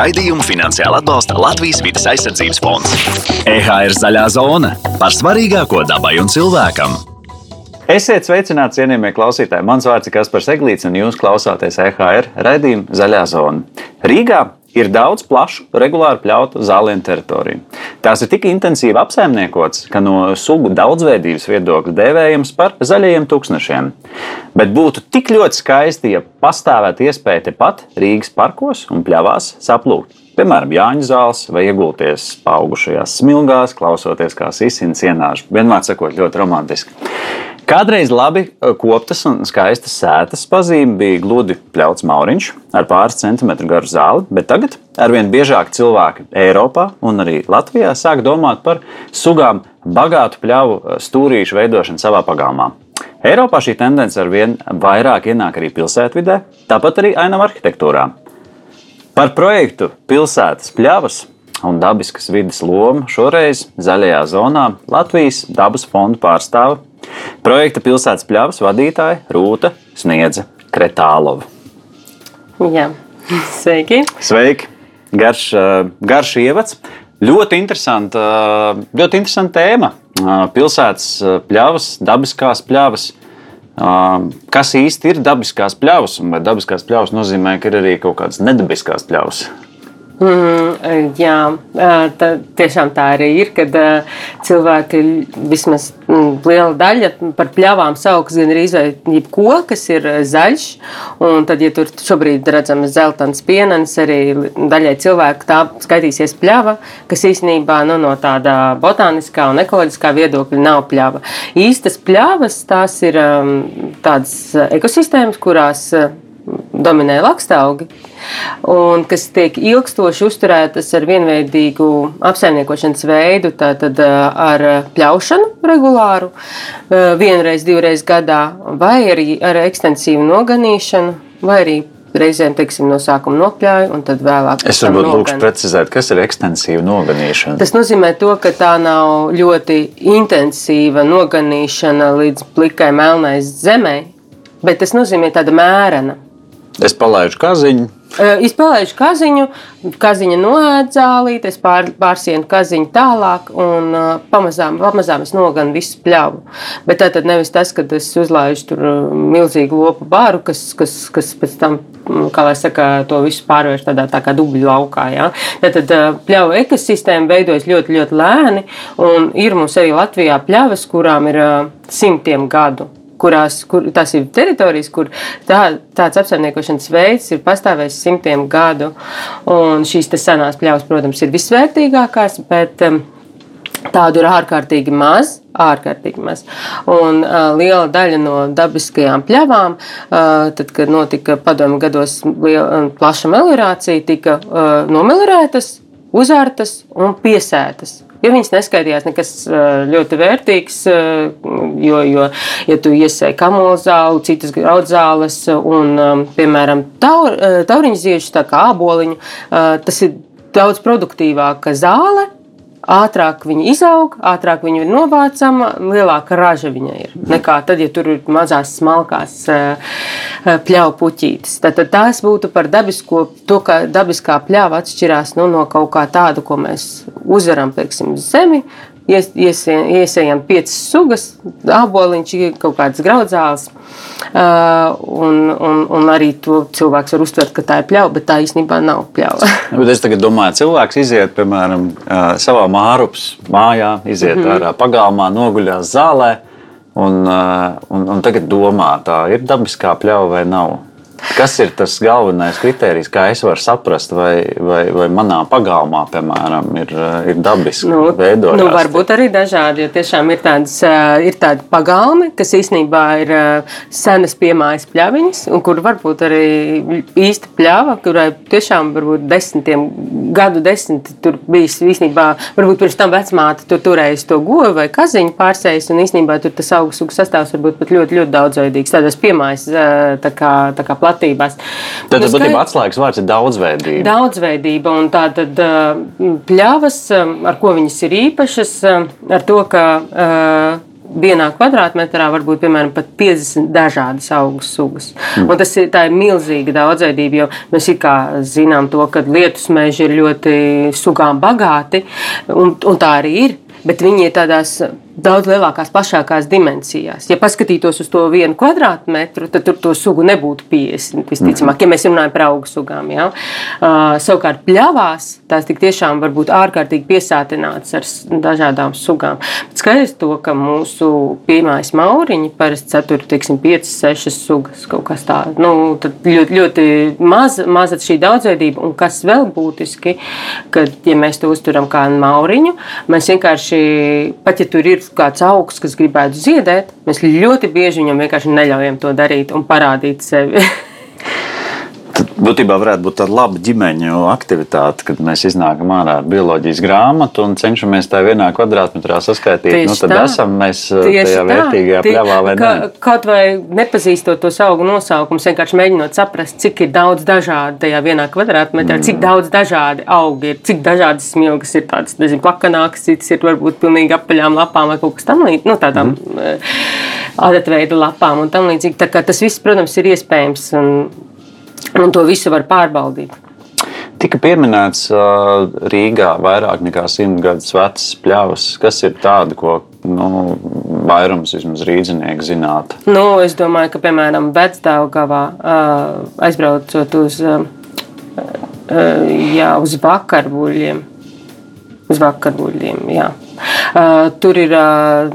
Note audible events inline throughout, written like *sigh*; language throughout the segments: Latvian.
Raidījumu finansiāli atbalsta Latvijas vidas aizsardzības fonds. EHR zaļā zona par svarīgāko dabai un cilvēkam. Esiet sveicināti, cienījamie klausītāji. Mans vārds ir Kaspars Eglīts, un jūs klausāties EHR raidījuma Zaļā zona. Rīgā ir daudz plašu, regulāri pļautu zālienu teritoriju. Tās ir tik intensīvi apsaimniekotas, ka no sugu daudzveidības viedokļa dēvējams par zaļajiem tūkstošiem. Bet būtu tik ļoti skaisti, ja pastāvētu iespēja tepat Rīgas parkos un pļavās saplūkt. Piemēram, Jāņa zāles vai iegulties augušajās smilgās, klausoties, kā sisina cienāžu. Vienmēr sakot, ļoti romantiski. Kādreiz labi eh, koptas un skaistas sētas pazīme bija gludi pļauts mauriņš ar pāris centimetru garu zāli, bet tagad arvien biežāk cilvēki Eiropā un arī Latvijā sāk domāt par sugām bagātu pļauju eh, stūrīšu veidošanu savā pagalmā. Eiropā šī tendence arvien vairāk ienāk arī pilsētvidē, tāpat arī ainava arhitektūrā. Par projektu pilsētas pļavas un dabiskas vidas lomu šoreiz zaļajā zonā Latvijas dabas fonda pārstāve Projekta pilsētas pļavas vadītāja Rūta Sniedze Kretālova. Jā, sveiki! Sveiki! Garš, garš ievads. Ļoti interesanta, ļoti interesanta tēma. Pilsētas pļavas, dabiskās pļavas. Kas īsti ir dabiskās pļavas? Vai dabiskās pļavas nozīmē, ka ir arī kaut kādas nedabiskās pļavas? Mm, jā, tā, tiešām tā arī ir, kad cilvēki vismaz mm, liela daļa par pļavām sauc gan arī jebko, kas ir zaļš. Un tad, ja tur šobrīd redzam zeltains pienenis, arī daļai cilvēku tā skaitīsies pļava, kas īstenībā nu, no tāda botāniskā un ekoloģiskā viedokļa nav pļava. Īstas pļavas tās ir tādas ekosistēmas, kurās dominē lakstaugi un kas tiek ilgstoši uzturētas ar vienveidīgu apsaimniekošanas veidu, tātad ar pļaušanu regulāru, vienreiz, divreiz gadā, vai arī ar ekstensīvu noganīšanu, vai arī reizēm teiksim, no sākuma nokļāju, un tad vēlāk. Es varbūt lūkšu precizēt, kas ir ekstensīva noganīšana. Tas nozīmē to, ka tā nav ļoti intensīva noganīšana līdz plikai melnai zemē, bet tas nozīmē tāda mērena. Es palaidu kaziņu. Es palaidu kaziņu, kaziņa noēd zālīt, es pār, pārsienu kaziņu tālāk un pamazām, pamazām es noganu visu pļavu. Bet tā tad nevis tas, ka es uzlaižu tur milzīgu lopu bāru, kas, kas, kas pēc tam, kā lai saka, to visu pārvērš tādā tā kā dubļu laukā. Ja? Tad pļauju ekosistēma veidojas ļoti, ļoti lēni un ir mums arī Latvijā pļavas, kurām ir simtiem gadu kurās kur, tās ir teritorijas, kur tā, tāds apsaimniekošanas veids ir pastāvējis simtiem gadu. Un šīs senās pļavas, protams, ir visvērtīgākās, bet um, tādu ir ārkārtīgi maz. Ārkārtīgi maz. Un uh, liela daļa no dabiskajām pļavām, uh, tad, kad notika padomju gados liela, plaša meliorācija, tika uh, nomelorētas, uzārtas un piesētas. Jo viņas neskaidījās nekas ļoti vērtīgs, jo, jo ja tu iesēji kamolzāli, citas graudzāles un, piemēram, taur, tauriņu ziedus, tā kā āboliņu, tas ir daudz produktīvāka zāle ātrāk viņi izaug, ātrāk viņi ir novācama, lielāka raža viņai ir nekā tad, ja tur ir mazās smalkās eh, eh, pļauju puķītes. Tad tās būtu par dabisko, to, ka dabiskā pļāva atšķirās nu, no kaut kā tāda, ko mēs uzvaram, piemēram, zemi. Iesējam piecas sugas, aboliņš, kaut kādas graudzāles. Uh, un, un, un arī to cilvēks var uztvert, ka tā ir pļauja, bet tā īstenībā nav pļauja. *laughs* bet es domāju, cilvēks iziet, piemēram, uh, savā mārupas mājā, iziet mm -hmm. ārā pagalmā, noguļās zālē. Un, uh, un, un tagad domā, tā ir dabiskā pļauja vai nav. Kas ir tas galvenais kriterijs, kā es varu saprast, vai, vai, vai manā pagalmā, piemēram, ir, ir dabiski nu, veidojumi? Nu, varbūt arī dažādi, jo tiešām ir, tādas, ir tādi pagalmi, kas īstenībā ir senas piemājas pļaviņas, un kur varbūt arī īsta pļava, kurai tiešām varbūt desmitiem gadu desmiti tur bijis īstenībā, varbūt pirms tam vecmāte tur turējis to govu vai kaziņu pārsējis, un īstenībā tur tas augstu sastāvs varbūt pat ļoti, ļoti daudzveidīgs. Tādas piemājas tā kā, tā kā platībās. Tad tas būtībā atslēgas vārds ir daudzveidība. Daudzveidība un tā tad pļavas, ar ko viņas ir īpašas, ar to, ka vienā kvadrātmetrā var būt piemēram pat 50 dažādas augu sugas. Mm. Tas ir, ir milzīga daudzveidība, jo mēs kā zinām to, ka lietus meži ir ļoti sugām bagāti, un, un tā arī ir. Bet viņi ir tādās daudz lielākās, plašākās dimensijās. Ja paskatītos uz to vienu kvadrātmetru, tad tur to sugu nebūtu 50. Visticamāk, ja mēs runājam par augu sugām. Ja? Uh, savukārt, pļavās tās tiešām var būt ārkārtīgi piesātinātas ar dažādām sugām. Bet skaidrs to, ka mūsu pirmais mauriņi parasti satur 5, 6 sugas kaut kas tāds. Nu, ļoti, ļoti maza, maza šī daudzveidība. Un kas vēl būtiski, kad ja mēs to uzturam kā mauriņu, mēs vienkārši, pat ja tur ir kāds augs, kas gribētu ziedēt, mēs ļoti bieži viņam vienkārši neļaujam to darīt un parādīt sevi. *laughs* būtībā varētu būt tāda laba ģimeņu aktivitāte, kad mēs iznākam ārā ar bioloģijas grāmatu un cenšamies tā vienā kvadrātmetrā saskaitīt. Tieši nu, tad tā. esam mēs uh, Tieši tajā tā. vērtīgajā pļavā vai ka, ne. Kaut vai nepazīstot tos augu nosaukumus, vienkārši mēģinot saprast, cik ir daudz dažādu tajā vienā kvadrātmetrā, mm. cik daudz dažādi augi ir, cik dažādas smilgas ir tādas, nezinu, plakanākas, citas ir varbūt pilnīgi apaļām lapām vai kaut kas tam līdzīgs, nu, tādām mm. adatveida lapām un tam līdzīgi. Tā kā tas viss, protams, ir iespējams. Un, un to visu var pārbaudīt. Tika pieminēts uh, Rīgā vairāk nekā simt gadus vecs pļavas. Kas ir tādi, ko nu, vairums vismaz rīznieki zinātu? Nu, es domāju, ka piemēram Vecdāvgavā uh, aizbraucot uz, uh, jā, uz vakarbuļiem. Uz vakarbuļiem, jā. Uh, tur ir uh,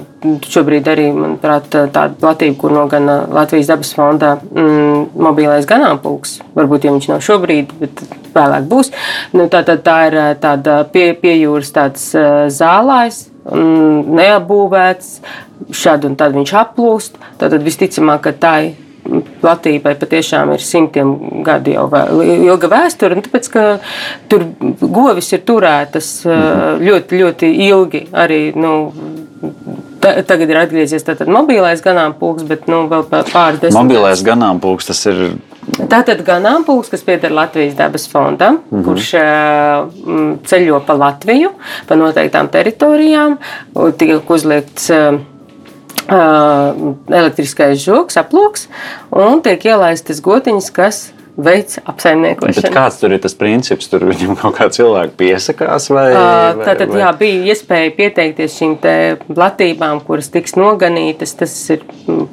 šobrīd arī manuprāt, tāda platība, kur no gan Latvijas dabas fonda mm, mobilais ganāmpulks. Varbūt, ja viņš nav šobrīd, bet vēlāk būs. Nu, tā, tā, tā ir tāda pie, pie jūras tāds zālājs, mm, neapbūvēts, šad un tad viņš aplūst. Tad visticamāk, ka tā ir platībai patiešām ir simtiem gadu jau ilga vēsture. Tāpēc, ka tur govis ir turētas mhm. ļoti, ļoti ilgi. Arī, nu, tagad ir atgriezies tāds mobilais ganāmpulks, bet nu, vēl pāris desmit. Mobilais ganāmpulks tas ir. Tātad ganāmpulks, kas pieder Latvijas dabas fondam, mm -hmm. kurš ceļo pa Latviju, pa noteiktām teritorijām, tiek uzliekts. Elektriskais žoks, aploks, un tiek ielaistas gotiņas, kas veids apsaimniekošanu. Bet kāds tur ir tas princips? Tur viņam kaut kā cilvēki piesakās vai? Uh, tātad, vai? jā, bija iespēja pieteikties šīm platībām, kuras tiks noganītas. Tas ir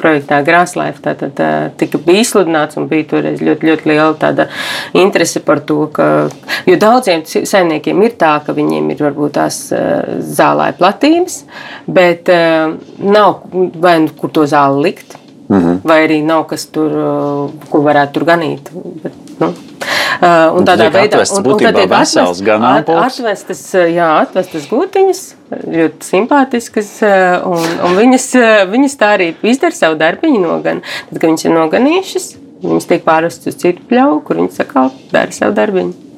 projektā Grāslaifa. Tātad tika bija izsludināts un bija toreiz ļoti, ļoti liela tāda interese par to, ka, jo daudziem saimniekiem ir tā, ka viņiem ir varbūt tās zālāja platības, bet nav vai nu kur to zāli likt Mm -hmm. Vai arī nav kas tur, uh, ko varētu tur ganīt. Bet, nu. Uh, un tādā veidā ir vesels at, atvestas, uh, jā, atvestas gūtiņas, ļoti simpātiskas, un, un viņas, viņas tā arī izdara savu darbiņu nogan. Tad, kad viņas ir noganījušas, viņas tiek pārvestas uz citu pļauju, kur viņas atkal dara savu darbiņu.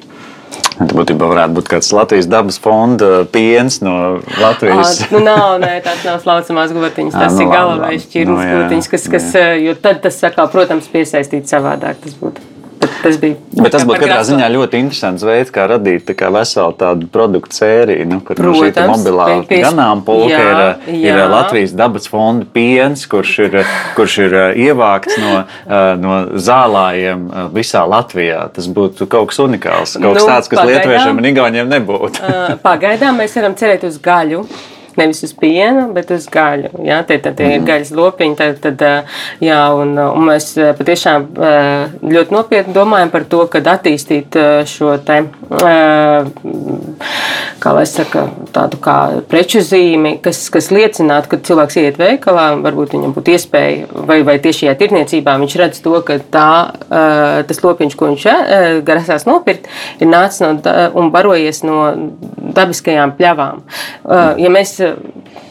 Tā būtībā varētu būt kāds Latvijas dabas fonda piens no Latvijas. À, nu nav, nē, tās nav slaucamās gotiņas, tas à, nu, ir galavais šķirnes nu, gotiņas, kas, kas, jo tad tas, sakā, protams, piesaistīt savādāk tas būtu. Tas bija. Bet tas būtu katrā ziņā ļoti interesants veids, kā radīt kā veselu tādu produktu sēriju. Nu, kur Protams, šī mobilā pies... ganāmpulka ir, jā. ir Latvijas dabas fonda piens, kurš ir, kurš ir ievākts no, no zālājiem visā Latvijā. Tas būtu kaut kas unikāls. Kaut kas nu, tāds, kas pagaidām, lietuviešiem un igauniem nebūtu. pagaidām mēs varam cerēt uz gaļu nevis uz piena, bet uz gaļu. Jā, tie, tad, tie mm. ir mhm. gaļas lopiņi. Tad, tad, jā, un, un mēs patiešām ļoti nopietni domājam par to, kad attīstīt šo te, kā lai saka, tādu kā preču zīmi, kas, kas liecinātu, ka cilvēks iet veikalā, varbūt viņam būtu iespēja, vai, vai tieši šajā tirniecībā viņš redz to, ka tā, tas lopiņš, ko viņš grasās nopirkt, ir nācis no un barojies no dabiskajām pļavām. Ja mēs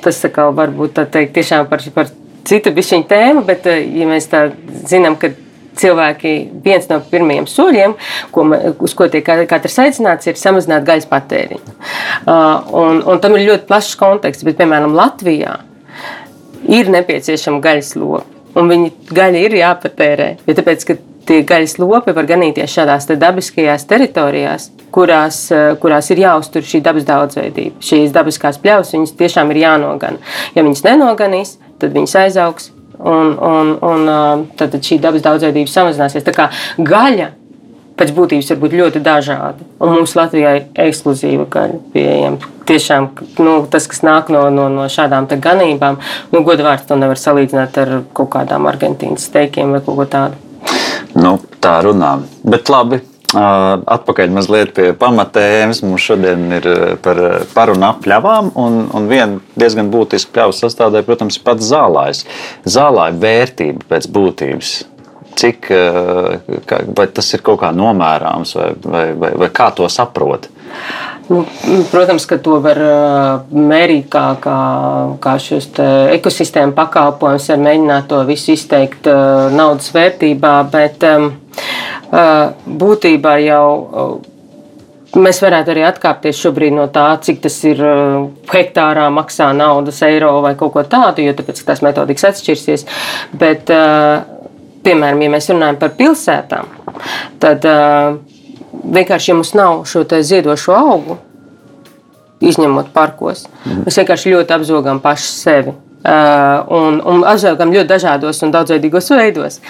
tas atkal varbūt tā teikt tiešām par, par citu bišķiņu tēmu, bet ja mēs tā zinām, ka cilvēki viens no pirmajiem soļiem, ko, uz ko tiek katrs aicināts, ir samazināt gaļas patēriņu. Uh, un, un tam ir ļoti plašs konteksts, bet piemēram Latvijā ir nepieciešama gaļas lopa. Un viņa gaļa ir jāpatērē. Ja tāpēc, tie gaļas lopi var ganīties šādās te dabiskajās teritorijās, kurās, eh, kurās ir jāuztur šī dabas daudzveidība. Šīs dabiskās pļavas, viņas tiešām ir jānogana. Ja viņas nenoganīs, tad viņas aizaugs. Un, un, un tad, tad šī dabas daudzveidība samazināsies. Tā kā gaļa pēc būtības var būt ļoti dažādi. Un mums Latvijā ir ekskluzīva gaļa pieejama. Tiešām nu, tas, kas nāk no, no, no šādām ganībām, nu, godvārds to nevar salīdzināt ar kaut kādām argentīnas steikiem vai kaut ko tādu. Nu, tā runā. Bet labi, Atpakaļ mazliet pie pamatēmas. Mums šodien ir par, par un ap pļavām. Un, un viena diezgan būtiska pļavas sastāvdaļa, protams, ir pats zālājs. Zālāja vērtība pēc būtības cik vai tas ir kaut kā nomērāms, vai, vai, vai, vai kā to saprot? Nu, protams, ka to var mērīt kā, kā, kā šos ekosistēmu pakalpojumus, var mēģināt to visu izteikt naudas vērtībā, bet būtībā jau Mēs varētu arī atkāpties šobrīd no tā, cik tas ir hektārā maksā naudas, eiro vai kaut ko tādu, jo tāpēc tās metodikas atšķirsies. Bet uh, piemēram, ja mēs runājam par pilsētām, tad uh, vienkārši, ja mums nav šo ziedošo augu, izņemot parkos, mhm. mēs vienkārši ļoti apzogam paši sevi. Uh, un, un apzogam ļoti dažādos un daudzveidīgos veidos.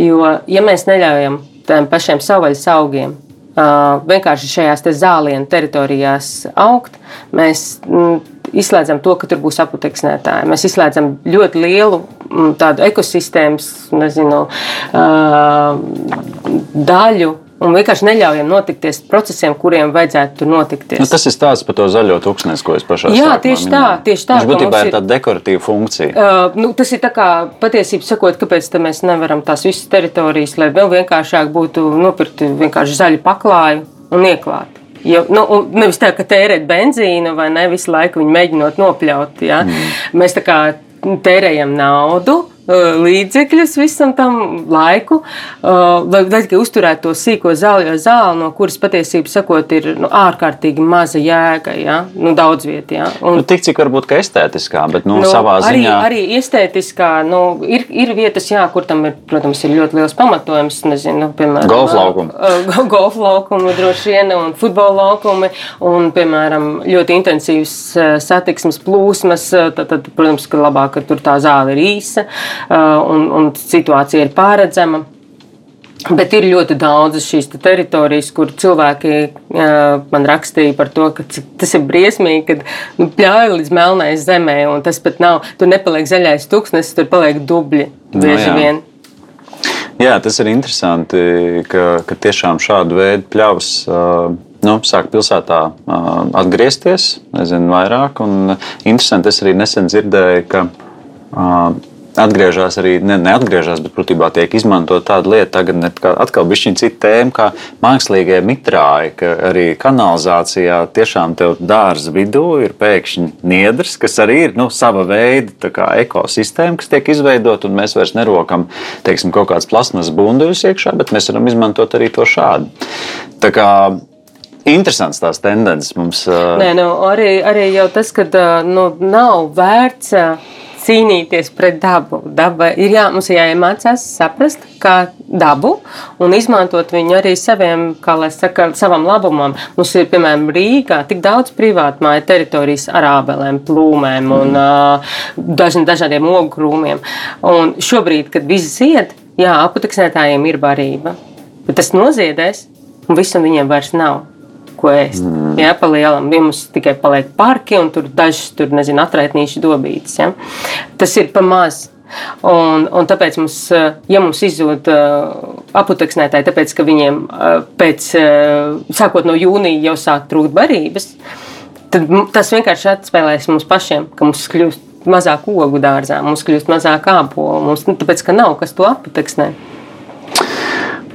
Jo, ja mēs neļaujam tiem pašiem savvaļas augiem Uh, vienkārši šajās te zālienu teritorijās augt, mēs mm, izslēdzam to, ka tur būs aputeksnētāji. Mēs izslēdzam ļoti lielu mm, tādu ekosistēmas nezinu, uh, daļu un vienkārši neļaujam notikties procesiem, kuriem vajadzētu notikties. Nu, tas ir stāsts par to zaļo tūkstnesi, ko es pašā Jā, tieši tā, tieši tā. Viņš būtībā ir tāda dekoratīva funkcija. Uh, nu, tas ir tā kā patiesība sakot, kāpēc mēs nevaram tās visas teritorijas, lai vēl vienkāršāk būtu nopirkt vienkārši zaļu paklāju un ieklāt. Ja, nu, nevis tā, ka tērēt benzīnu vai ne visu laiku mēģinot nopļaut. Ja? Mm. Mēs tā kā tērējam naudu, līdzekļus visam tam laiku, lai tikai uzturētu to sīko zāļo zāli, no kuras patiesībā sakot, ir nu, ārkārtīgi maza jēga, ja? nu, daudz vietā. Ja? Un, nu, tik cik varbūt ka estētiskā, bet nu, nu, savā arī, ziņā. Arī estētiskā, nu, ir, ir vietas, jā, kur tam ir, protams, ir ļoti liels pamatojums, nezinu, piemēram, golf laukumi. golf laukumi droši vien un futbola laukumi un, piemēram, ļoti intensīvas satiksmes plūsmas, tad, tad protams, ka labāk, ka tur tā zāle ir īsa. Uh, un, un situācija ir pārredzama. Bet ir ļoti daudzas šīs te teritorijas, kur cilvēki uh, man rakstīja par to, ka tas ir briesmīgi, kad nu, pļauj līdz melnai zemē, un tas pat nav. Tur nepaliek zaļais tūkstnesis, tur paliek dubļi bieži no, vien. Jā, tas ir interesanti, ka, ka tiešām šādu veidu pļavas uh, nu, sāk pilsētā uh, atgriezties, nezinu, vairāk. Un interesanti, es arī nesen dzirdēju, ka uh, atgriežas arī, ne, neatgriežas, bet būtībā tiek izmantot tāda lieta, tagad atkal bija šī cita tēma, kā mākslīgie mitrāji, ka arī kanalizācijā tiešām tev dārza vidū ir pēkšņi niedrs, kas arī ir nu, sava veida ekosistēma, kas tiek izveidota, un mēs vairs nerokam teiksim, kaut kādas plasmas bunduļus iekšā, bet mēs varam izmantot arī to šādu. Tā kā Interesants tās tendences mums. Nē, nu, arī, arī jau tas, ka nu, nav vērts cīnīties pret dabu. Daba ir jā, mums ir jāiemācās saprast, kā dabu un izmantot viņu arī saviem, kā lai saka, savam labumam. Mums ir, piemēram, Rīgā tik daudz privātu māju teritorijas ar ābelēm, plūmēm un uh, dažn, dažādiem ogu krūmiem. Un šobrīd, kad viss zied, jā, aputeksnētājiem ir barība, bet tas noziedēs un visam viņiem vairs nav ko ēst. Mm. Jā, pa lielam. Ja mums tikai paliek parki un tur dažas, tur nezinu, atraitnīšu dobītes. Ja? Tas ir pa maz. Un, un tāpēc, mums, ja mums izzūd uh, aputeksnētāji, tāpēc, ka viņiem uh, pēc, sākot no jūnija jau sāk trūkt barības, tad tas vienkārši atspēlēs mums pašiem, ka mums kļūst mazāk ogu dārzā, mums kļūst mazāk ābolu, mums, nu, tāpēc, ka nav kas to aputeksnē.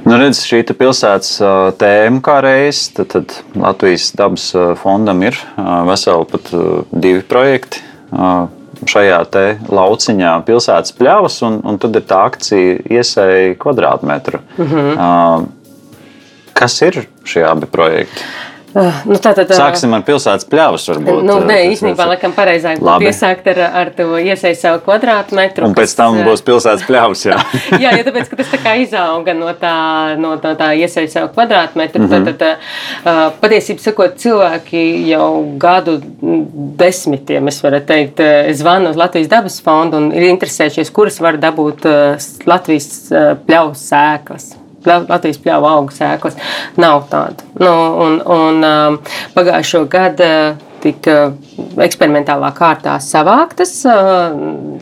Nu, redz, šī pilsētas tēma kā reizes, tad, tad Latvijas dabas fondam ir veseli pat divi projekti šajā lauciņā, pilsētas pļavas, un, un tad ir tā akcija iesēja kvadrātmetru. Mm -hmm. Kas ir šie abi projekti? Uh, nu, tā, tā, tā. Sāksim ar pilsētas pļavas. Varbūt, Nu, nē, Tas- īstenībā, laikam, pareizāk būtu iesākt ar, ar to iesaistītu savu kvadrātmetru. Un pēc tam uh, būs pilsētas pļavas. Jā. *laughs* Jā, jo tāpēc, ka tas tā kā izauga no tā, no tā, tā iesaistīta savu kvadrātmetru. Mm -hmm. Tad, tad uh, patiesībā sakot, cilvēki jau gadu desmitiem, es varu teikt, zvana uz Latvijas dabas fondu un ir interesējušies, kuras var dabūt uh, Latvijas pļaus sēklas. Latvijas pļauju augu sēklas nav tāda. Nu, un, un, um, pagājušo gadu uh, tika eksperimentālā kārtā savāktas, uh,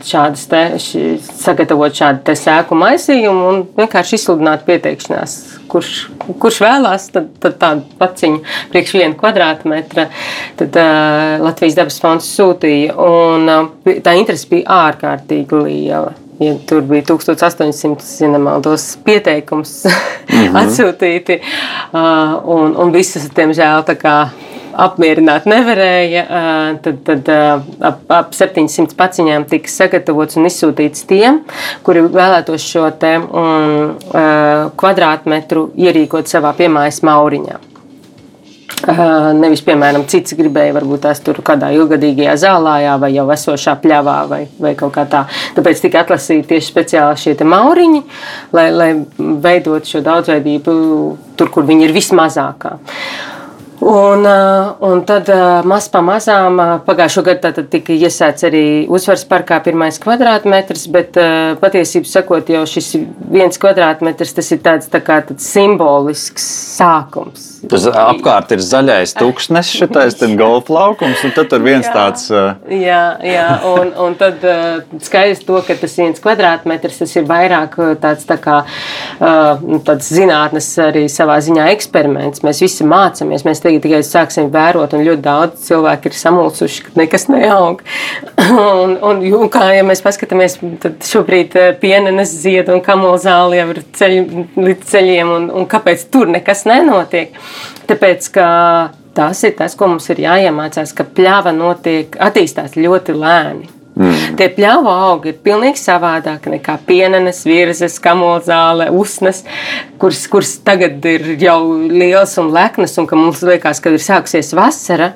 šādas te, ši, sagatavot šādu te sēku maisījumu un vienkārši izsludināt pieteikšanās. Kurš, kurš vēlās, tad, tad tādu paciņu priekš vienu kvadrātmetru, tad uh, Latvijas dabas fonds sūtīja. Un, uh, tā interese bija ārkārtīgi liela. Ja tur bija 1800 ja nemaldos, pieteikums mm -hmm. *laughs* atsūtīti, uh, un, un visas, diemžēl, tā kā apmierināt nevarēja. uh, Tad, tad uh, ap, ap 700 paciņām tika sagatavots un izsūtīts tiem, kuri vēlētos šo te, um, uh, kvadrātmetru ierīkot savā piemājas mauriņā. Nevis, piemēram, cits gribēja, varbūt tās tur kādā ilgadīgajā zālājā vai jau esošā pļavā vai, vai kaut kā tā. Tāpēc tika atlasīti tieši speciāli šie mauriņi, lai, lai veidot šo daudzveidību tur, kur viņi ir vismazākā. Un, un tad maz pamazām pagājušo gadu tika iesēts arī uzvaras parkā pirmais kvadrātmetrs, bet patiesībā sakot, jau šis viens kvadrātmetrs tas ir tāds, tā kā, tāds simbolisks sākums. Apkārt ir zaļais tūkstnesis, šitais golfa laukums, un tad tur viens Jā. tāds. Jā, jā un, un tad skaidrs to, ka tas viens kvadrātmetrs tas ir vairāk tāds tā kā nu, tāds zinātnes arī savā ziņā eksperiments. Mēs visi mācāmies, mēs tagad tikai sāksim vērot, un ļoti daudz cilvēku ir samulsuši, ka nekas neaug. *coughs* un, un, un kā ja mēs paskatāmies, tad šobrīd pienenes zied un kamolzāli jau ir ceļ, līdz ceļiem, un, un kāpēc tur nekas nenotiek? Tāpēc, ka Tas ir tas, ko mums ir jāiemācās, ka pļāva notiek, attīstās ļoti lēni. Mm. Tie pļāvu augi ir pilnīgi savādāki nekā pienenes, virsmas, kamolzāle, usnas, kuras, kuras tagad ir jau liels un leknas, un ka mums liekas, ka ir sākusies vasara,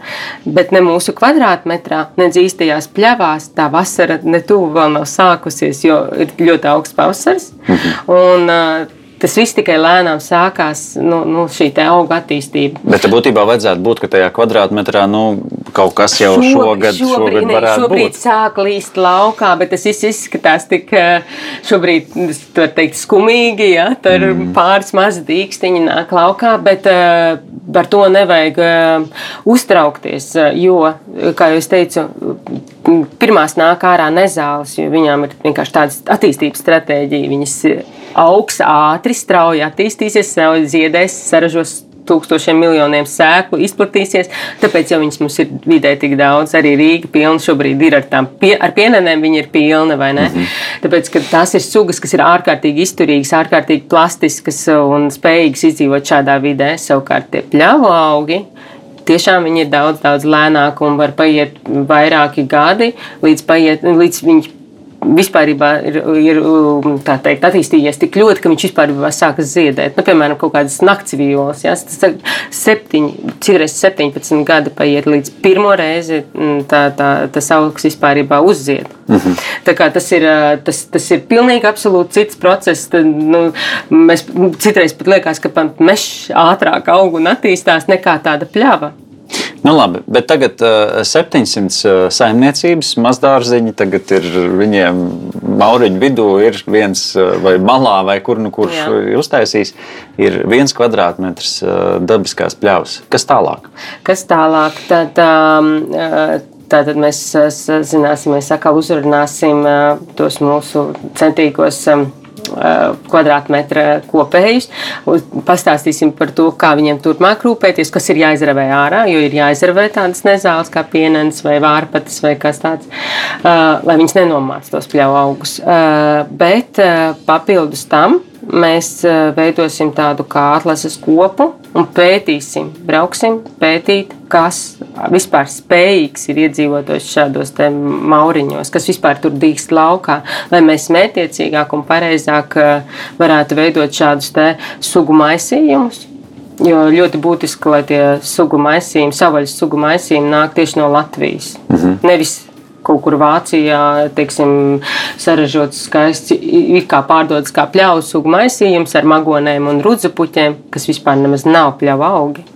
bet ne mūsu kvadrātmetrā, ne īstajās pļavās tā vasara netuvu vēl nav sākusies, jo ir ļoti augsts pavasaris. Mm -hmm. un, uh, Tas viss tikai lēnām sākās, nu, nu, šī auga attīstība. Bet būtībā vajadzētu būt, ka tajā kvadrātmetrā nu, kaut kas jau šogad, šogad, šogad ne, varētu šobrīd būt. sāk līst laukā, bet tas viss izskatās tik eh, šobrīd, es varu teikt, skumīgi. Ja? Tur mm. pāris mazi dīkstiņi nāk laukā, bet uh, par to nevajag uh, uztraukties, jo, kā jau es teicu, pirmās nāk ārā nezāles, jo viņām ir vienkārši tāda attīstības stratēģija. Viņas augs ātri, strauji attīstīsies, ziedēs, saražos tūkstošiem miljoniem sēklu izplatīsies. Tāpēc jau viņas mums ir vidē tik daudz. Arī Rīga pilna šobrīd ir ar tām pie, ar pienenēm, viņa ir pilna vai ne? Mm -hmm. Tāpēc, ka tās ir sugas, kas ir ārkārtīgi izturīgas, ārkārtīgi plastiskas un spējīgas izdzīvot šādā vidē. Savukārt tie pļāvu augi. Tiešām viņi ir daudz, daudz lēnāki un var paiet vairāki gadi, līdz, paiet, līdz viņi vispār ir, ir tā teikt, attīstījies tik ļoti, ka viņš vispār sākas ziedēt. Nu, piemēram, kaut kādas nakts vīolas. Ja? Septiņi, citreiz 17 gadi paiet līdz pirmo reizi tā, tā, tas augs vispār uzzied. Mm -hmm. Tā kā tas ir, tas, tas ir pilnīgi absolūti cits process. Tad, nu, mēs citreiz pat liekas, ka mežs ātrāk aug un attīstās nekā tāda pļava. Nu, labi, bet tagad uh, 700 uh, saimniecības mazdārziņi, tagad ir viņiem mauriņu vidū ir viens uh, vai malā, vai kur nu kurš Jā. ir uztaisījis, ir viens kvadrātmetrs uh, dabiskās pļavas. Kas tālāk? Kas tālāk? Tad, um, uh, Tātad mēs zināsim, mēs atkal uzrunāsim uh, tos mūsu centīgos um, kvadrātmetra kopējus. Pastāstīsim par to, kā viņiem turpmāk rūpēties, kas ir jāizravē ārā, jo ir jāizravē tādas nezāles kā pienens vai vārpatas vai kas tāds, lai viņas nenomāc tos pļauju augus. Bet papildus tam mēs veidosim tādu kā atlases kopu un pētīsim, brauksim pētīt, kas vispār spējīgs ir iedzīvotos šādos mauriņos, kas vispār tur dīkst laukā, lai mēs mētiecīgāk un pareizāk varētu veidot šādus sugu maisījumus. Jo ļoti būtiski, lai tie sugu maisījumi, savvaļas sugu maisījumi nāk tieši no Latvijas. Mm -hmm. Nevis kaut kur Vācijā, teiksim, saražots skaists, kā pārdodas kā pļauju sugu maisījums ar magonēm un rudzupuķiem, kas vispār nemaz nav pļauju augi.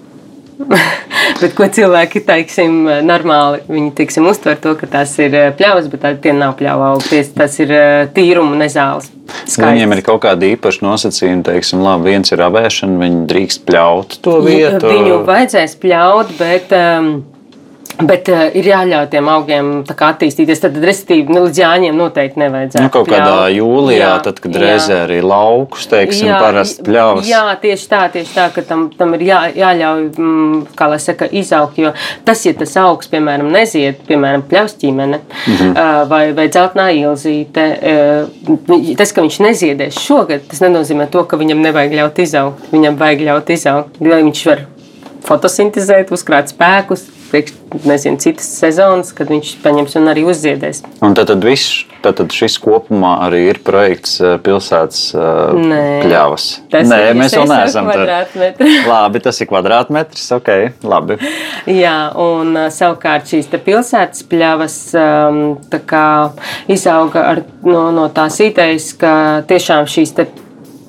*laughs* bet ko cilvēki, teiksim, normāli, viņi, teiksim, uztver to, ka tās ir eh, pļavas, bet tie nav pļauju augi, tas ir eh, tīrumu nezāles. Skaidrs. Viņiem ir kaut kāda īpaša nosacījuma, teiksim, labi, viens ir avēšana, viņi drīkst pļaut to vietu. Viņu vajadzēs pļaut, bet. Um, Bet uh, ir jāļauj tiem augiem attīstīties. Tad, respektīvi, nu, līdz jāņem noteikti nevajadzētu. Nu, kaut kādā pļaut. jūlijā, jā, tad, kad reizē arī laukus, teiksim, jā, parasti pļaus. Jā, tieši tā, tieši tā, ka tam, tam ir jā, jāļauj, mm, kā lai saka, izaugt. Jo tas, ja tas augs, piemēram, nezied, piemēram, pļausķīmene mm -hmm. uh, vai, vai dzeltnā ilzīte, uh, tas, ka viņš neziedēs šogad, tas nenozīmē to, ka viņam nevajag ļaut izaugt. Viņam vajag ļaut izaugt, lai viņš var fotosintēzēt, uzkrāt spēkus, priekš, nezinu, citas sezonas, kad viņš paņems un arī uzziedēs. Un tad, tad, viss, tad, tad šis kopumā arī ir projekts eh, pilsētas uh, Nē, pļavas. Nē, mēs vēl neesam tur. *laughs* *laughs* labi, tas ir kvadrātmetrs, ok, labi. Jā, un uh, savukārt šīs pilsētas pļavas um, kā, izauga ar, no, no tās idejas, ka tiešām šīs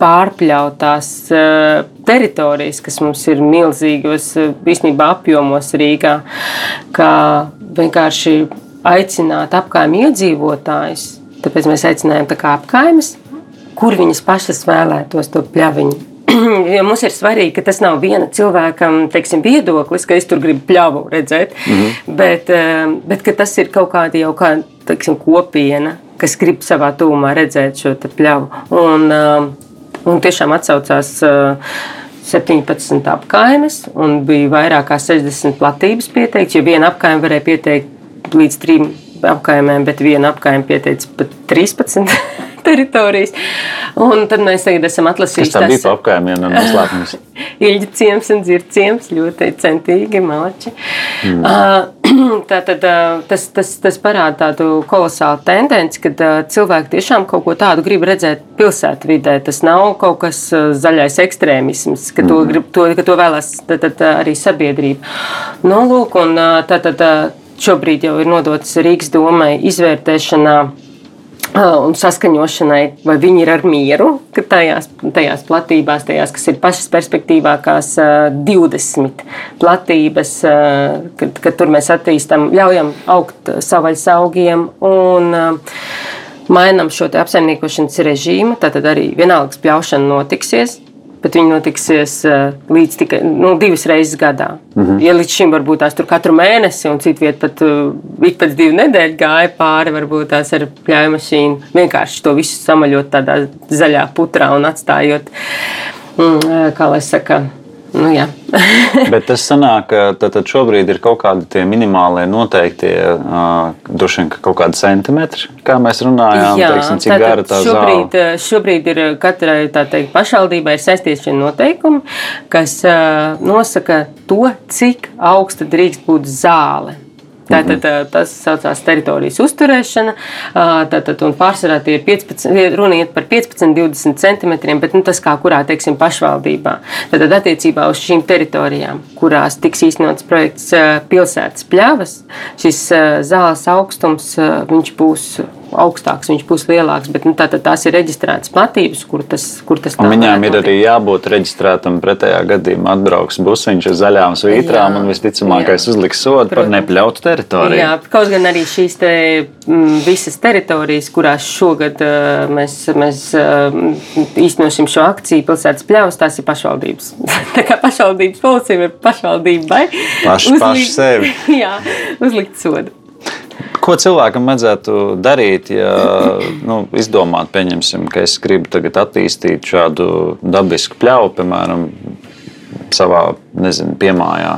pārpļautās eh, teritorijas, kas mums ir milzīgos eh, īstenībā apjomos Rīgā, kā vienkārši aicināt apkaimē iedzīvotājus. Tāpēc mēs aicinājām tā apkaimes, kur viņas pašas vēlētos to pļaviņu. *clears throat* jo mums ir svarīgi, ka tas nav viena cilvēka teiksim, viedoklis, ka es tur gribu pļavu redzēt, mm -hmm. bet, eh, bet tas ir kaut kāda jau kā, teiksim, kopiena, kas grib savā tūmā redzēt šo pļavu. Un, un tiešām atsaucās 17 apkaimes, un bija vairāk kā 60 platības pieteikts. Jo viena apkaime varēja pieteikt līdz trim apkaimēm, bet viena apkaime pieteica pat 13 *laughs* teritorijas. Un tad mēs tagad esam atlasījuši. Tas bija apkaimiem un noslēpums. *laughs* Ilģa ciems un dzirciems ļoti centīgi, malači. Mm. *clears throat* Tātad tas, tas, tas parāda tādu kolosālu tendenci, ka cilvēki tiešām kaut ko tādu grib redzēt pilsētvidē. Tas nav kaut kas zaļais ekstrēmisms, ka to, mm. grib, to, ka to vēlas tad, tad, arī sabiedrība. Nu, lūk, un tātad šobrīd jau ir nodots Rīgas domai izvērtēšanā un saskaņošanai, vai viņi ir ar mieru, ka tajās, tajās platībās, tajās, kas ir pašas perspektīvākās 20 platības, kad, kad tur mēs attīstam, ļaujam augt savvaļas augiem un mainām šo apsaimniekošanas režīmu. Tad arī vienalga spļaušana notiksies bet viņi notiksies eh, līdz tikai nu, divas reizes gadā. Mm -hmm. Ja līdz šim varbūt tās tur katru mēnesi, un citu vietu pat uh, ik pēc divu nedēļu gāja pāri, varbūt tās ar pļāju mašīnu, vienkārši to visu samaļot tādā zaļā putrā un atstājot, mm, eh, kā lai saka, Nu, *laughs* Bet tas sanāk, ka tad, šobrīd ir kaut kādi tie minimālie noteiktie, uh, droši vien kaut kādi centimetri, kā mēs runājām, Jā, teiksim, cik gara tā šobrīd, zāle. Šobrīd ir katrai teikt, pašvaldībai saistīti šie noteikumi, kas uh, nosaka to, cik augsta drīkst būt zāle. Tātad, mhm. tas saucās teritorijas uzturēšana. Tātad, pārsvarā tie ir 15, runa iet par 15, 20 centimetriem, bet nu, tas kā kurā teiksim, pašvaldībā. Tātad, attiecībā uz šīm teritorijām, kurās tiks īstenots projekts pilsētas pļavas, šis zāles augstums būs augstāks, viņš būs lielāks. Bet nu, tā, tās ir reģistrētas platības, kur tas, kur tas ir. Viņām ir arī jābūt reģistrētam. Pretējā gadījumā atbrauks busiņš ar zaļām svītrām jā, un visticamākais uzliks sodu par nepļautu teritoriju. Jā, kaut gan arī šīs te, m, mm, visas teritorijas, kurās šogad uh, mēs, mēs uh, īstenosim šo akciju, pilsētas pļavas, tās ir pašvaldības. *laughs* tā kā pašvaldības policija ir pašvaldībai. Paši, paši sevi. *laughs* jā, uzlikt sodu. Ko cilvēkam vajadzētu darīt, ja nu, izdomāt, pieņemsim, ka es gribu tagad attīstīt šādu dabisku pļauju, piemēram, savā nezinu, piemājā?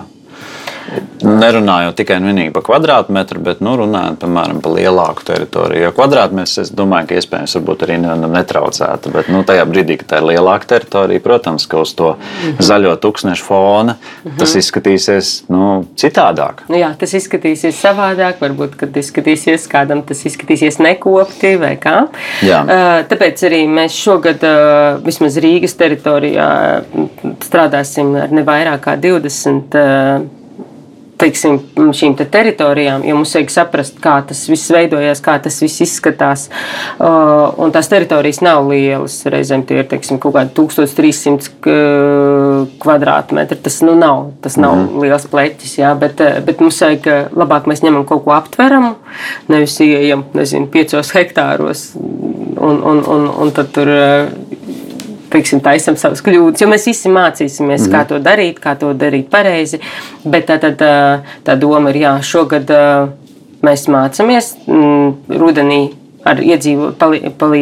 Nerunājot tikai un vienīgi par kvadrātmetru, bet nu, runājot piemēram par lielāku teritoriju. Jo kvadrātmetrs, es domāju, ka iespējams arī netraucētu. Bet nu, tajā brīdī, kad tā ir lielāka teritorija, protams, ka uz to mhm. zaļo tūkstnešu fona mhm. tas izskatīsies nu, citādāk. Nu, jā, tas izskatīsies savādāk. Varbūt, kad izskatīsies kādam, tas izskatīsies nekopti vai kā. Jā. Tāpēc arī mēs šogad vismaz Rīgas teritorijā strādāsim ar ne vairāk kā 20 teiksim, šīm te teritorijām, jo mums vajag saprast, kā tas viss veidojās, kā tas viss izskatās. Uh, un tās teritorijas nav lielas. Reizēm tie ir teiksim, kaut kādi 1300 kvadrātmetri. Tas nu, nav, tas nav mm -hmm. liels pleķis, jā, bet, uh, bet mums vajag uh, labāk mēs ņemam kaut ko aptveramu, nevis ieejam nezinu, piecos hektāros un, un, un, un tad tur teiksim, taisam savas kļūdas, jo mēs visi mācīsimies, mm. kā mhm. to darīt, kā to darīt pareizi. Bet tā, tā, tā doma ir, jā, šogad mēs mācāmies mm, rudenī. Ar iedzīvu, palī, palī,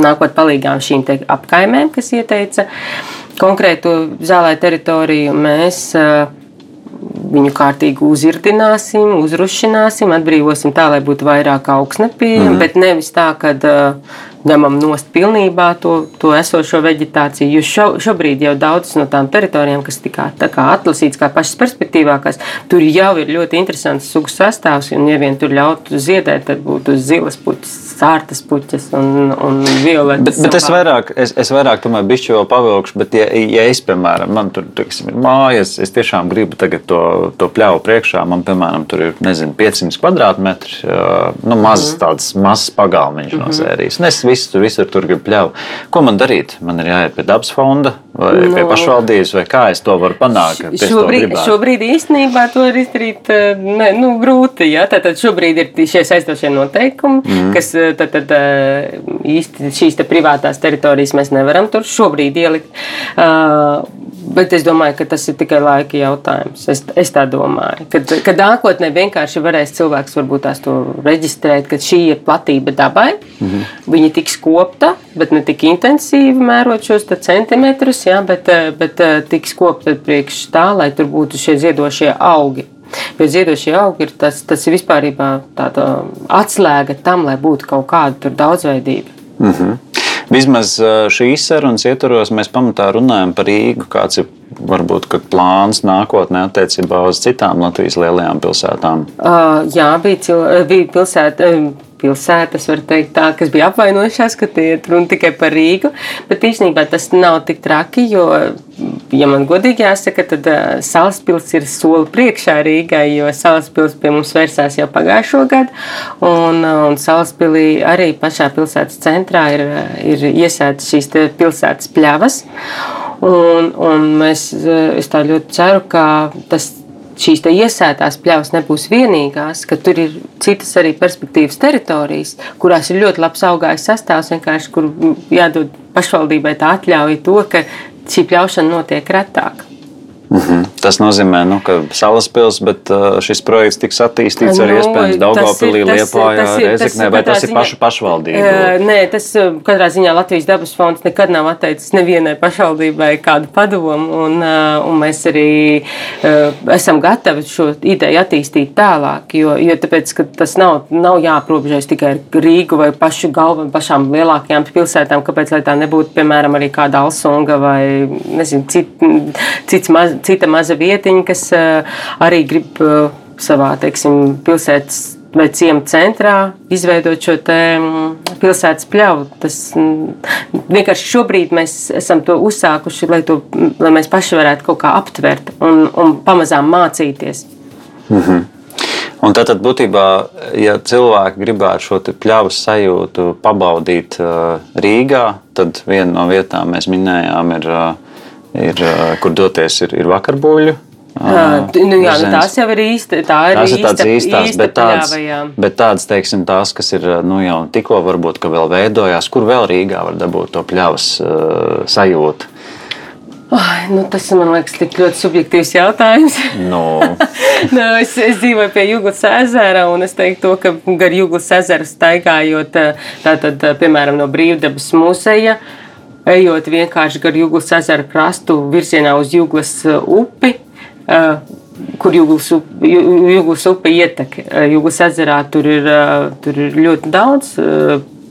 nākot palīgām šīm apkaimēm, kas ieteica konkrētu zālē teritoriju, mēs uh, viņu kārtīgi uzirdināsim, uzrušināsim, atbrīvosim tā, lai būtu vairāk augsne pieejama, mm. bet nevis tā, ka uh, ņemam nost pilnībā to, to esošo vegetāciju. Jo šo, šobrīd jau daudzas no tām teritorijām, kas tika atlasītas kā pašas perspektīvākās, tur jau ir ļoti interesants sugu sastāvs. Un, ja vien tur ļautu ziedēt, tad būtu zilas puķis, sārtas puķis un, un violetas. Bet, bet es vairāk, es, es vairāk tomēr bišķi vēl pavilkšu, bet ja, ja es, piemēram, man tur tiksim, ir mājas, es tiešām gribu tagad to, to pļauju priekšā, man, piemēram, tur ir, nezinu, 500 kvadrātmetri, nu, mazs mm -hmm. tāds mazs pagalmiņš mm -hmm. no mhm. sērijas. Un es visu tur, visur tur gribu pļauju. Ko man darīt? Man ir jāiet pie dabas fonda vai no. pie nu. pašvaldības, vai kā es to varu panākt? Šobrīd, šobrīd īstenībā to var izdarīt ne, nu, grūti. Ja? Tātad šobrīd ir šie saistošie noteikumi, mm. kas tad, tad, īsti šīs te privātās teritorijas mēs nevaram tur šobrīd ielikt. Uh, Bet es domāju, ka tas ir tikai laika jautājums. Es, es tā domāju. Kad, kad nākotnē vienkārši varēs cilvēks varbūt tās to reģistrēt, ka šī ir platība dabai. Mm -hmm. Viņa tiks kopta, bet ne tik intensīvi mērot šos centimetrus, ja, bet, bet tiks kopta priekš tā, lai tur būtu šie ziedošie augi. Jo ziedošie augi ir tas, tas ir vispār tāda atslēga tam, lai būtu kaut kāda daudzveidība. Mm -hmm. Vismaz šīs sarunas ietvaros mēs pamatā runājam par Rīgu. Kāds ir varbūt plāns nākotnē attiecībā uz citām Latvijas lielajām pilsētām? Uh, jā, bija, bija pilsēta pilsētas, var teikt, tā, kas bija apvainojušās, ka tie ir runa tikai par Rīgu. Bet īstenībā tas nav tik traki, jo, ja man godīgi jāsaka, tad uh, Salaspils ir soli priekšā Rīgai, jo Salaspils pie mums vērsās jau pagājušo gadu, un, un Salaspilī arī pašā pilsētas centrā ir, ir iesētas šīs pilsētas pļavas. Un, un mēs, es tā ļoti ceru, ka tas šīs iesētās pļavas nebūs vienīgās, ka tur ir citas arī perspektīvas teritorijas, kurās ir ļoti labs augājs sastāvs, vienkārši kur jādod pašvaldībai tā atļauja to, ka šī pļaušana notiek retāk. Mm -hmm. Tas nozīmē, nu, ka salaspils, bet uh, šis projekts tiks attīstīts arī nu, iespējams Daugavpilī, Liepājā, Rezeknē, vai tas ir paša pašvaldība? Uh, nē, tas uh, katrā ziņā Latvijas dabas fonds nekad nav atteicis nevienai pašvaldībai kādu padomu, un, uh, un mēs arī uh, esam gatavi šo ideju attīstīt tālāk, jo, jo tāpēc, ka tas nav, nav jāaprobežojas tikai ar Rīgu vai pašu galvu, pašām lielākajām pilsētām, kāpēc, lai tā nebūtu, piemēram, arī kāda Alsunga vai, nezinu, cit, cits maz, cita maza vietiņa, kas eh, arī grib eh, savā teiksim, pilsētas vai ciemu centrā izveidot šo mm, pilsētas pļauju. Tas mm, vienkārši šobrīd mēs esam to uzsākuši, lai, to, mm, lai mēs paši varētu kaut kā aptvert un, un pamazām mācīties. Mm -hmm. Un tātad, būtībā, ja cilvēki gribētu šo pļāvu sajūtu pabaudīt uh, Rīgā, tad viena no vietām mēs minējām, ir uh, ir, kur doties, ir, ir vakarbuļu. Uh, nu, jā, nu, tās jau ir īsti. Tā ir tās īsta, ir īstās, īsta bet, tādas, bet tādas, teiksim, tās, kas ir nu, jau tikko varbūt vēl veidojās, kur vēl Rīgā var dabūt to pļavas uh, sajūtu. Oh, nu, tas man liekas, tik ļoti subjektīvs jautājums. *laughs* No. *laughs* nu, es, es dzīvoju pie Jūglas ezera, un es teiktu, to, ka gar Jūglas ezeru staigājot, tātad, piemēram, no Brīvdabas muzeja, uh, ejot vienkārši gar Jūglas ezera krastu virzienā uz Jūglas uh, upi. Uh, kur Jūglas Jūglas upe ietek. Jūglas ezerā tur ir, tur ir ļoti daudz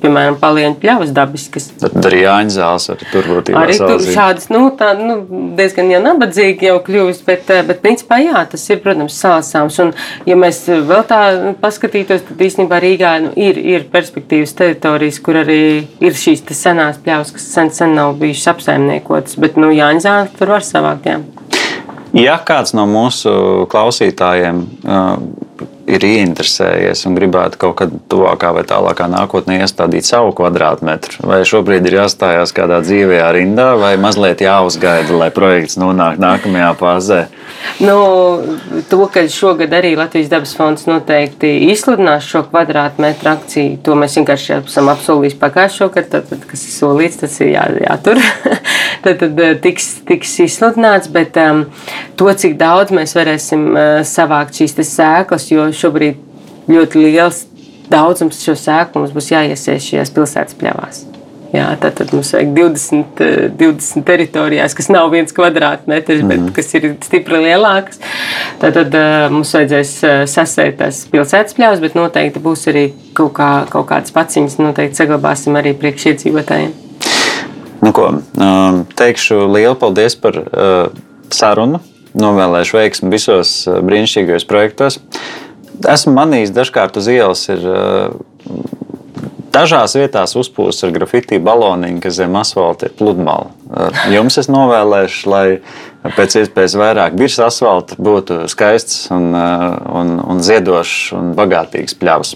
piemēram, palienu pļavas dabiskas. Tad arī Jāņa zāles var tur būt. Arī tur šādas, nu, tā, nu, diezgan jau nabadzīgi jau kļuvis, bet, eh, bet principā jā, tas ir, protams, sāsāms. Un, ja mēs vēl tā paskatītos, tad īstenībā Rīgā nu, ir, ir perspektīvas teritorijas, kur arī ir šīs senās pļavas, kas sen, sen nav bijušas apsaimniekotas, bet, nu, Jāņa zāles tur var savākt, jā. Ja kāds no mūsu klausītājiem uh, ir ieinteresējies un gribētu kaut kad tuvākā vai tālākā nākotnē iestādīt savu kvadrātmetru, vai šobrīd ir jāstājās kādā dzīvajā rindā, vai mazliet jāuzgaida, lai projekts nonāk nākamajā fāzē? Nu, to, ka šogad arī Latvijas dabas fonds noteikti izsludinās šo kvadrātmetru akciju, to mēs vienkārši esam apsolījuši pagājušo gadu. Tad, tad, kas ir solīts, tas ir jā, jātur. *laughs* tad, tad eh, tiks, tiks izsludināts, bet um, to, cik daudz mēs varēsim uh, savākt šīs sēklas, jo šobrīd ļoti liels daudzums šo sēklu mums būs jāiesaist šajās pilsētas pļavās. Jā, tad, tad mums vajag 20, 20 teritorijās, kas nav viens kvadrātmetrs, mm bet mhm. kas ir stipri lielākas. Tad, tad uh, mums vajadzēs sasēt tās pilsētas pļavas, bet noteikti būs arī kaut, kā, kaut kādas paciņas. Noteikti saglabāsim arī priekšiedzīvotājiem. Nu, ko, teikšu lielu paldies par sarunu. Novēlēšu veiksmi visos brīnišķīgajos projektos esmu manījis dažkārt uz ielas. Ir, eh, Dažās vietās uzpūsts ar grafitī baloniņu, kas zem asfalta ir pludmale. Eh, jums es novēlēšu, lai pēc iespējas vairāk virs asfalta būtu skaists un, eh, un, un ziedošs un bagātīgs pļavs.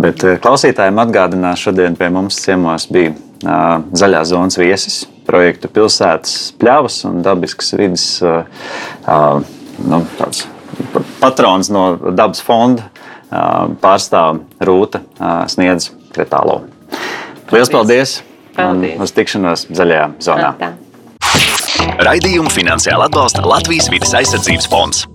Bet klausītājiem atgādinās, šodien pie mums ciemos bija zaļā zonas viesis, projektu pilsētas pļavas un dabiskas vidas nu, patrons no dabas fonda pārstāv Rūta Sniedz Kretālo. Lielas paldies! paldies. Uz tikšanos zaļajā zonā. Tā. Raidījumu finansiāli atbalsta Latvijas vidas aizsardzības fonds.